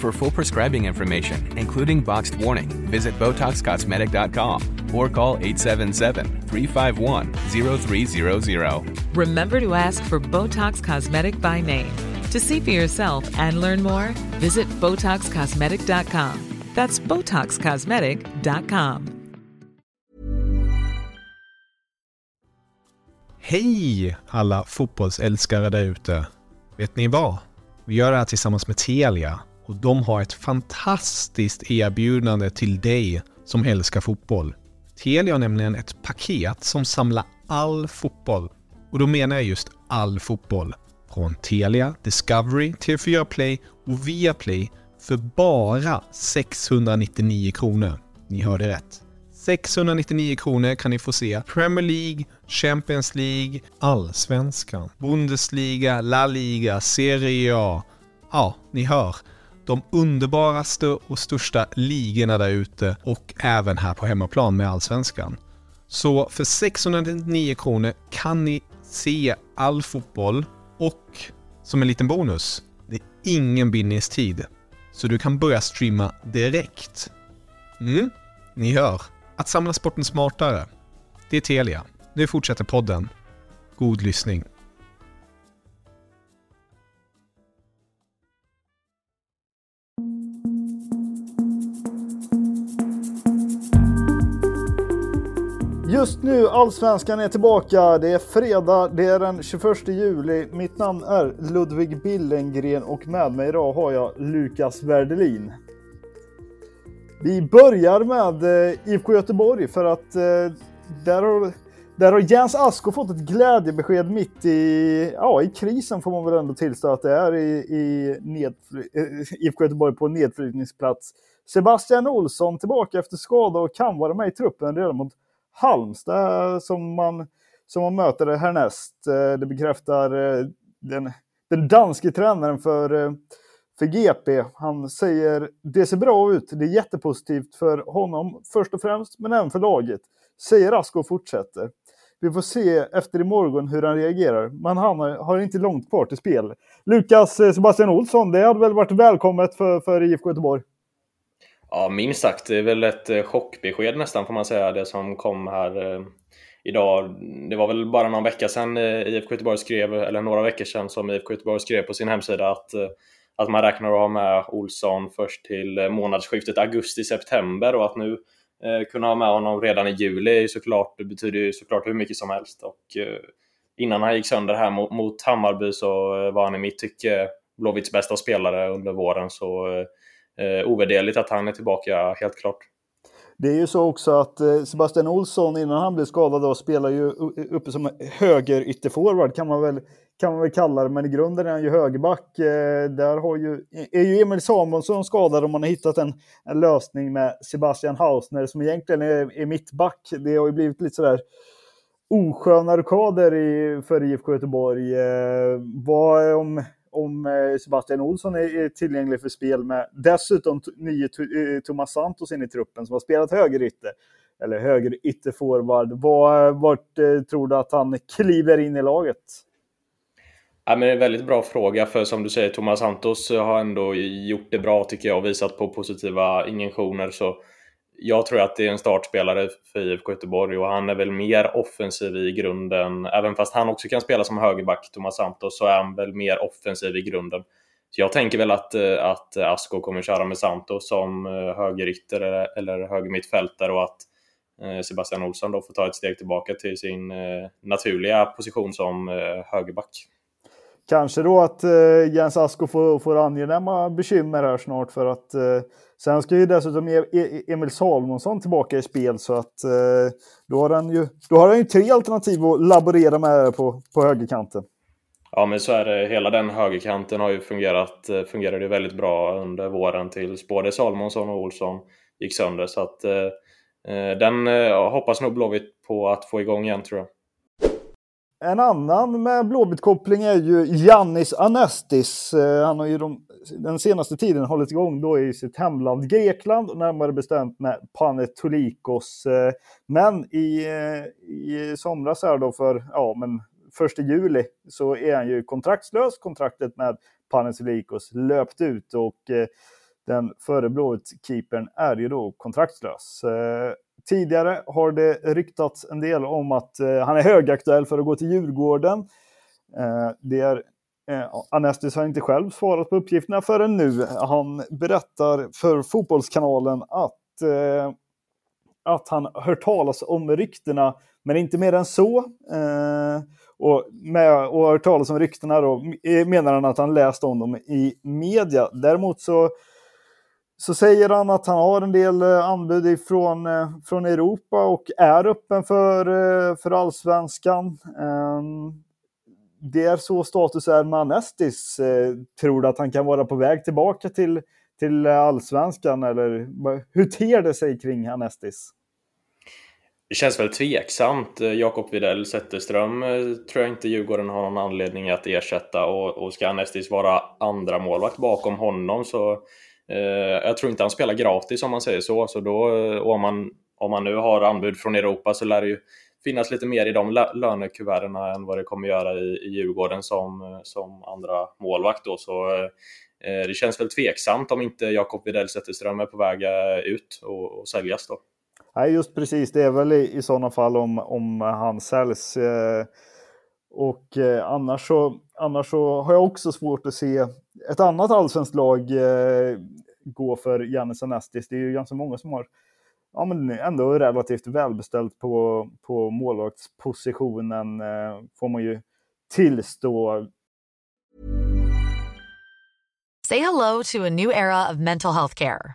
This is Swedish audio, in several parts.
For full prescribing information, including boxed warning, visit BotoxCosmetic.com or call 877-351-0300. Remember to ask for Botox Cosmetic by name. To see for yourself and learn more, visit BotoxCosmetic.com. That's BotoxCosmetic.com. Hej alla fotbollsälskare där ute! Vet ni vad? Vi gör det här tillsammans med Telia och de har ett fantastiskt erbjudande till dig som älskar fotboll. Telia har nämligen ett paket som samlar all fotboll. Och då menar jag just all fotboll. Från Telia, Discovery, TV4 Play och Viaplay för bara 699 kronor. Ni hörde rätt. 699 kronor kan ni få se Premier League, Champions League, Allsvenskan, Bundesliga, La Liga, Serie A. Ja, ni hör. De underbaraste och största ligorna där ute och även här på hemmaplan med Allsvenskan. Så för 699 kronor kan ni se all fotboll och som en liten bonus, det är ingen bindningstid. Så du kan börja streama direkt. Mm, ni hör. Att samla sporten smartare. Det är Telia. Nu fortsätter podden. God lyssning. Just nu, Allsvenskan är tillbaka. Det är fredag, det är den 21 juli. Mitt namn är Ludvig Billengren och med mig idag har jag Lukas Werdelin. Vi börjar med eh, IFK Göteborg för att eh, där har, där har Jens Asko fått ett glädjebesked mitt i, ja, i krisen får man väl ändå tillstå att det är i, i nedfly, eh, IFK Göteborg på nedflyttningsplats. Sebastian Olsson tillbaka efter skada och kan vara med i truppen redan mot Halmstad som man, som man möter härnäst. Eh, det bekräftar eh, den, den danske tränaren för, eh, för GP. Han säger det ser bra ut, det är jättepositivt för honom först och främst, men även för laget. Säger Asko och fortsätter. Vi får se efter imorgon hur han reagerar, men han har, inte långt kvar till spel. Lukas Sebastian Olsson, det hade väl varit välkommet för, för IFK Göteborg? Ja, minst sagt. Det är väl ett eh, chockbesked nästan får man säga, det som kom här eh, idag. Det var väl bara någon vecka sedan eh, IFK Göteborg skrev, eller några veckor sedan som IFK Göteborg skrev på sin hemsida att, att man räknar att ha med Olsson först till månadsskiftet augusti-september och att nu kunna ha med honom redan i juli såklart, det betyder ju såklart hur mycket som helst. Och, innan han gick sönder här mot, mot Hammarby så var han i mitt tycke Blåvitts bästa spelare under våren. Så eh, ovärderligt att han är tillbaka, helt klart. Det är ju så också att eh, Sebastian Olsson innan han blev skadad då spelar ju uppe som höger ytterforward kan man väl kan man väl kalla det, men i grunden är han ju högerback. Eh, där har ju, är ju Emil Samuelsson skadad och man har hittat en, en lösning med Sebastian Hausner som egentligen är, är mittback. Det har ju blivit lite sådär osköna rockader för IFK Göteborg. Eh, vad om, om eh, Sebastian Olsson är, tillgänglig för spel med dessutom nye eh, Thomas Santos in i truppen som har spelat högerytter eller högerytterforward. ytterforward. vart eh, tror du att han kliver in i laget? Ja, men det är en väldigt bra fråga för som du säger Thomas Santos har ändå gjort det bra tycker jag och visat på positiva injektioner så jag tror att det är en startspelare för IFK Göteborg och han är väl mer offensiv i grunden. Även fast han också kan spela som högerback, Thomas Santos, så är han väl mer offensiv i grunden. Så jag tänker väl att, eh, att Asko kommer köra med Santos som eh, högerytter eller, eller högermittfältare och att eh, Sebastian Olsson då får ta ett steg tillbaka till sin naturliga position som högerback kanske då att eh, Jens Asko får, får angenäma bekymmer här snart för att eh, sen ska ju dessutom e e Emil Salmonsson tillbaka i spel så att eh, då har han ju, då har han ju tre alternativ att laborera med på, på högerkanten. Ja, men så är det. Hela den högerkanten har ju fungerat, eh, fungerade fungerade väldigt bra under våren tills både Salmonsson och Olsson gick sönder. Så att eh, eh den eh, hoppas nog Blåvitt på att få igång igen tror jag. En annan med Blåvitt-koppling är ju Jannis Anestis. Eh, han har ju de, den senaste tiden hållit igång då i sitt hemland Grekland, närmare bestämt med Panetolikos. Eh, men i, eh, i somras här då för, ja men första juli så är han ju kontraktslös. Kontraktet med Panetolikos löpt ut och den före Blåvitt-keepern är ju då kontraktslös. Tidigare har det ryktats en del om att eh, han är högaktuell för att gå till Djurgården. Eh, det är eh, Anestis har inte själv svarat på uppgifterna förrän nu. Han berättar för Fotbollskanalen att, eh, att han hört talas om ryktena, men inte mer än så. Och, med, och hört talas om ryktena då menar han att han läst om dem i media. Däremot så, så säger han att han har en del eh, anbud ifrån, eh, från Europa och är öppen för, eh, för allsvenskan. Ehm, det är så status är med Anestis. Tror du att han kan vara på väg tillbaka till, till allsvenskan eller hur ter det sig kring Anestis? Det känns väl tveksamt. Jakob Widell Zetterström tror jag inte Djurgården har någon anledning att ersätta och, och ska Anestis vara andra målvakt bakom honom så Eh, jag tror inte han spelar gratis om man säger så. så då, och om, man, om man nu har anbud från Europa så lär det ju finnas lite mer i de lönekuverten än vad det kommer göra i, i Djurgården som, eh, som andra målvakt. Då. Så, eh, det känns väl tveksamt om inte Jakob Widell Zetterström är på väg ut och, och säljas då. Nej, just precis. Det är väl i, i sådana fall om, om han säljs. Eh, och eh, annars, så, annars så har jag också svårt att se ett annat allsvenskt lag eh, gå för Jannis Anestis. Det är ju ganska många som har ja, men ändå relativt välbeställt på, på målvaktspositionen, eh, får man ju tillstå. Say hello to a new era of mental health care.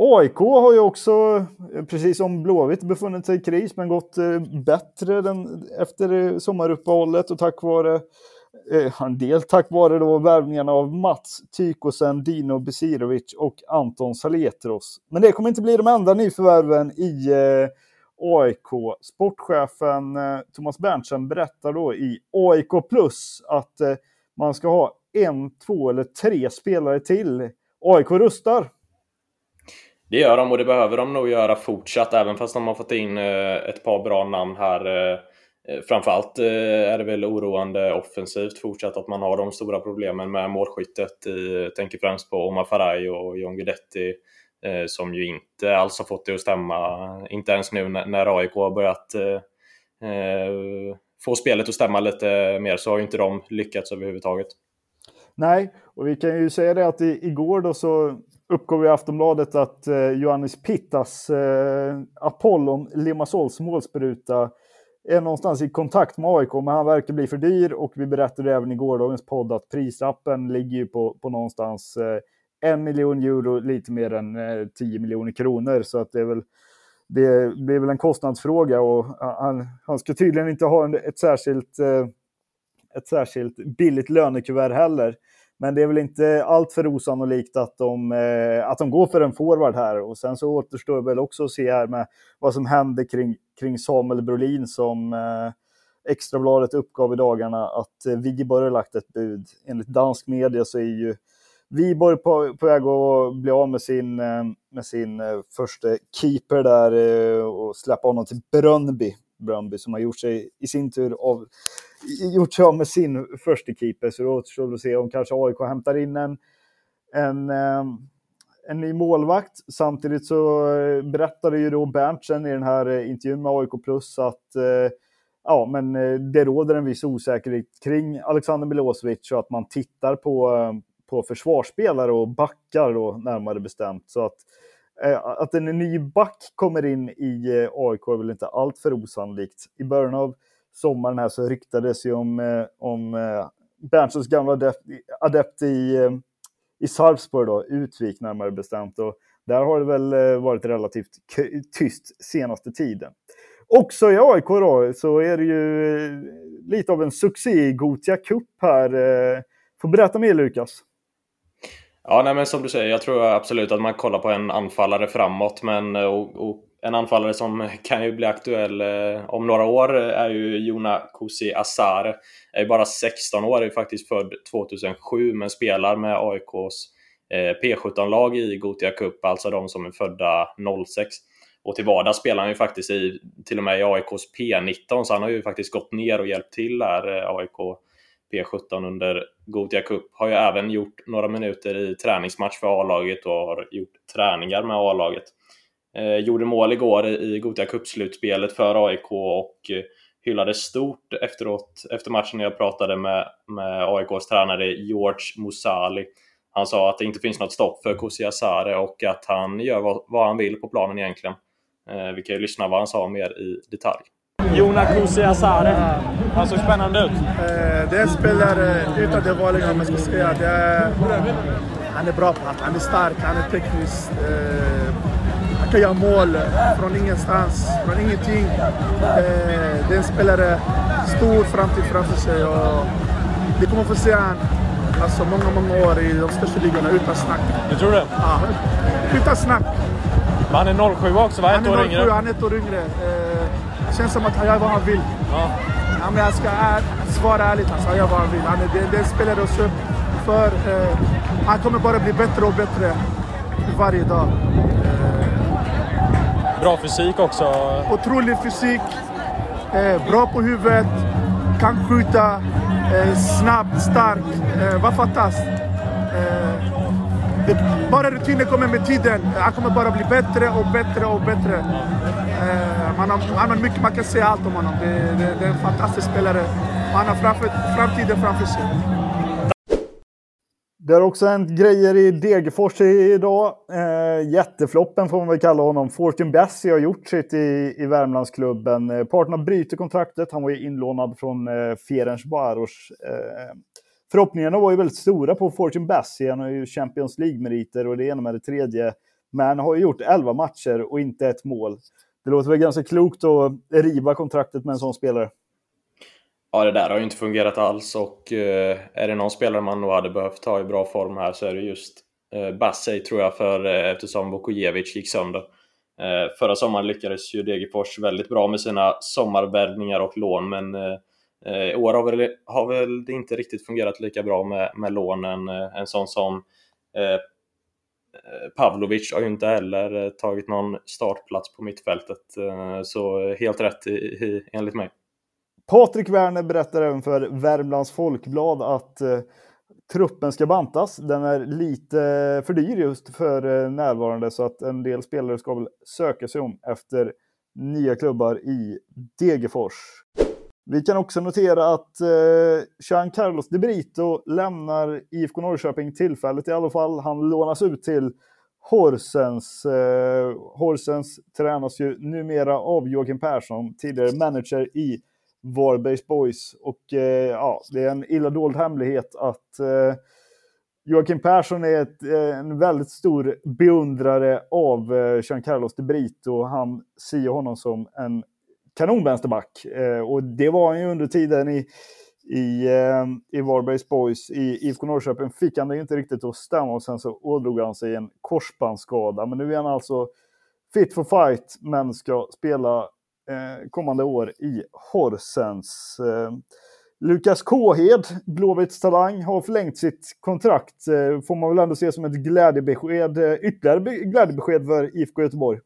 AIK har ju också, eh, precis som Blåvitt, befunnit sig i kris men gått eh, bättre den, efter eh, sommaruppehållet och tack vare en del tack vare då värvningarna av Mats Tykosen, Dino Besirovic och Anton Saletros. Men det kommer inte bli de enda nyförvärven i AIK. Sportchefen Thomas Berntsen berättar då i AIK Plus att man ska ha en, två eller tre spelare till. AIK rustar. Det gör de och det behöver de nog göra fortsatt även fast de har fått in eh, ett par bra namn här. Eh, eh, framförallt är det väl oroande offensivt fortsatt att man har de stora problemen med målskyttet. Jag tänker främst på Omar Faraj och John Guidetti som ju inte alls har fått det att stämma. Inte ens nu när AIK har börjat få spelet att stämma lite mer så har ju inte de lyckats överhuvudtaget. Nej, och vi kan ju säga det att igår då så uppgav i Aftonbladet att eh, Johannes Pittas eh, Apollon Limassols målspruta är någonstans i kontakt med AIK, men han verkar bli för dyr och vi berättade även i gårdagens podd att prislappen ligger på, på någonstans eh, en miljon euro, lite mer än eh, 10 miljoner kronor. Så att det är väl det blir väl en kostnadsfråga och han, han ska tydligen inte ha en, ett, särskilt, eh, ett särskilt billigt lönekuvert heller. Men det är väl inte allt för osannolikt att de, eh, att de går för en forward här. Och sen så återstår väl också att se här med vad som händer kring, kring Samuel Brolin som eh, Extrabladet uppgav i dagarna att eh, Viborg har lagt ett bud. Enligt dansk media så är ju Viborg på, på väg att bli av med sin, eh, med sin eh, första keeper där eh, och släppa honom till Brönnby. Bröndby som har gjort sig i sin tur av, gjort sig av med sin första keeper. Så det återstår att se om kanske AIK hämtar in en, en, ehm, en ny målvakt. Samtidigt så eh, berättade ju då Berntsen i den här eh, intervjun med AIK Plus att eh, ja, men det råder en viss osäkerhet kring Alexander Milosevic och att man tittar på på försvarsspelare och backar då närmare bestämt. Så att, eh, Eh, att en ny back kommer in i eh, AIK är väl inte allt för osannolikt. I början av sommaren här så ryktades ju om, eh, om Berntsons gamla adept, adept i, i Sarpsborg då, Utvik närmare bestämt. Och där har det väl varit relativt tyst senaste tiden. Också i AIK då så är det ju lite av en succé i Gotia Cup här. Får berätta mer Lukas. Ja, nej, men som du säger, jag tror absolut att man kollar på en anfallare framåt, men eh, och, och en anfallare som kan ju bli aktuell eh, om några år är ju Jona Kusi Asare. Är ju bara 16 år, är faktiskt född 2007, men spelar med AIKs eh, P17-lag i Gotia Cup, alltså de som är födda 06. Och till vardags spelar han ju faktiskt i, till och med i AIKs P19, så han har ju faktiskt gått ner och hjälpt till där, eh, AIK P17 under Gothia Cup. Har ju även gjort några minuter i träningsmatch för A-laget och har gjort träningar med A-laget. Eh, gjorde mål igår i Gothia Cup-slutspelet för AIK och eh, hyllades stort efteråt, efter matchen när jag pratade med, med AIKs tränare George Musali. Han sa att det inte finns något stopp för Kusiasare och att han gör vad, vad han vill på planen egentligen. Eh, vi kan ju lyssna vad han sa mer i detalj. Jona Kusi Asare. Han såg spännande ut. Eh, det är en spelare utan det vanliga, om man ska säga. Det är, han är bra på allt. Han är stark, han är teknisk. Eh, han kan göra mål från ingenstans, från ingenting. Eh, det är en spelare, stor framtid framför sig. Och vi kommer få se honom alltså, många, många år i de största ligorna utan snack. Du tror det? Ja, utan snack. Men han är 07 också, va? Ett år yngre? Han är ett år yngre. Det känns som att han gör vad han vill. Ja. Ja, men jag ska svara ärligt, alltså, han gör vad han vill. Han är, det, det är en spelare att upp för. Eh, han kommer bara bli bättre och bättre varje dag. Eh, bra fysik också. Otrolig fysik. Eh, bra på huvudet. Kan skjuta. Eh, snabb, stark. Eh, vad fattas? Eh, bara rutinen kommer med tiden. Han kommer bara bli bättre och bättre och bättre. Eh, man, har, man har mycket man kan säga allt om honom. Det, det, det är en fantastisk spelare. Han har framför, framtiden framför sig. Det har också hänt grejer i Degerfors idag. Eh, jättefloppen får man väl kalla honom. Fortune Bessie har gjort sitt i, i Värmlandsklubben. Eh, parterna bryter kontraktet. Han var ju inlånad från eh, Ferencvaros. Eh, förhoppningarna var ju väldigt stora på Fortune Bessie. Han har ju Champions League-meriter och det ena med det tredje. Men har ju gjort 11 matcher och inte ett mål. Det låter väl ganska klokt att riva kontraktet med en sån spelare. Ja, det där har ju inte fungerat alls och eh, är det någon spelare man nog hade behövt ha i bra form här så är det just eh, Bassey tror jag, för, eh, eftersom Vukojevic gick sönder. Eh, förra sommaren lyckades ju Degerfors väldigt bra med sina sommarvärvningar och lån, men eh, eh, i år har väl, har väl det inte riktigt fungerat lika bra med, med lånen. Eh, en sån som eh, Eh, Pavlovic har ju inte heller eh, tagit någon startplats på mittfältet, eh, så helt rätt i, i, enligt mig. Patrik Werner berättar även för Värmlands Folkblad att eh, truppen ska bantas. Den är lite för dyr just för eh, närvarande så att en del spelare ska väl söka sig om efter nya klubbar i Degerfors. Vi kan också notera att eh, Jean Carlos de Brito lämnar IFK Norrköping tillfälligt i alla fall. Han lånas ut till Horsens. Eh, Horsens tränas ju numera av Joakim Persson, tidigare manager i Varbergs Boys. Och eh, ja, det är en illa dold hemlighet att eh, Joakim Persson är ett, eh, en väldigt stor beundrare av eh, Jean Carlos de Brito. Han ser honom som en kanonvänsterback. Eh, och det var han ju under tiden i, i, eh, i Varbergs Boys. I IFK Norrköping fick han det inte riktigt att stämma och sen så ådrog han sig en korsbandsskada. Men nu är han alltså fit for fight men ska spela eh, kommande år i Horsens. Eh, Lukas Kåhed, Blåvitts talang, har förlängt sitt kontrakt. Eh, får man väl ändå se som ett glädjebesked, eh, ytterligare glädjebesked för IFK Göteborg.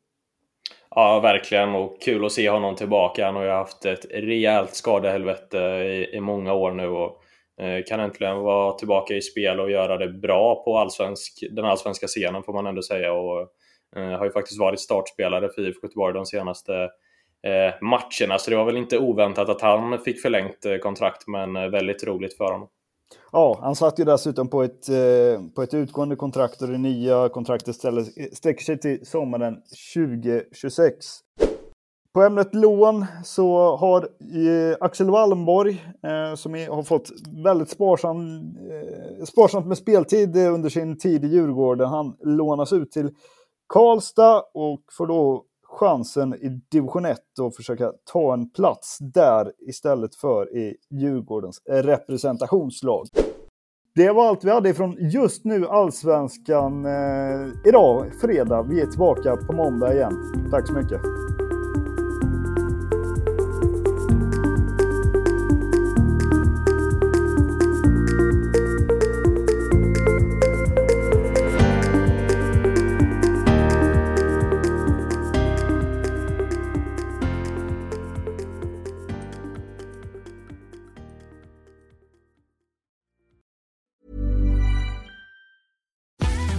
Ja, verkligen. Och kul att se honom tillbaka. Han har ju haft ett rejält skadehelvete i, i många år nu och eh, kan äntligen vara tillbaka i spel och göra det bra på allsvensk, den allsvenska scenen får man ändå säga. Och eh, har ju faktiskt varit startspelare för IFK Göteborg de senaste eh, matcherna. Så det var väl inte oväntat att han fick förlängt eh, kontrakt, men eh, väldigt roligt för honom. Ja, han satt ju dessutom på ett, eh, på ett utgående kontrakt och det nya kontraktet ställer, sträcker sig till sommaren 2026. På ämnet lån så har eh, Axel Wallenborg, eh, som är, har fått väldigt sparsam, eh, sparsamt med speltid eh, under sin tid i Djurgården, han lånas ut till Karlstad och får då chansen i division 1 och försöka ta en plats där istället för i Djurgårdens representationslag. Det var allt vi hade från just nu Allsvenskan eh, idag, fredag. Vi är tillbaka på måndag igen. Tack så mycket.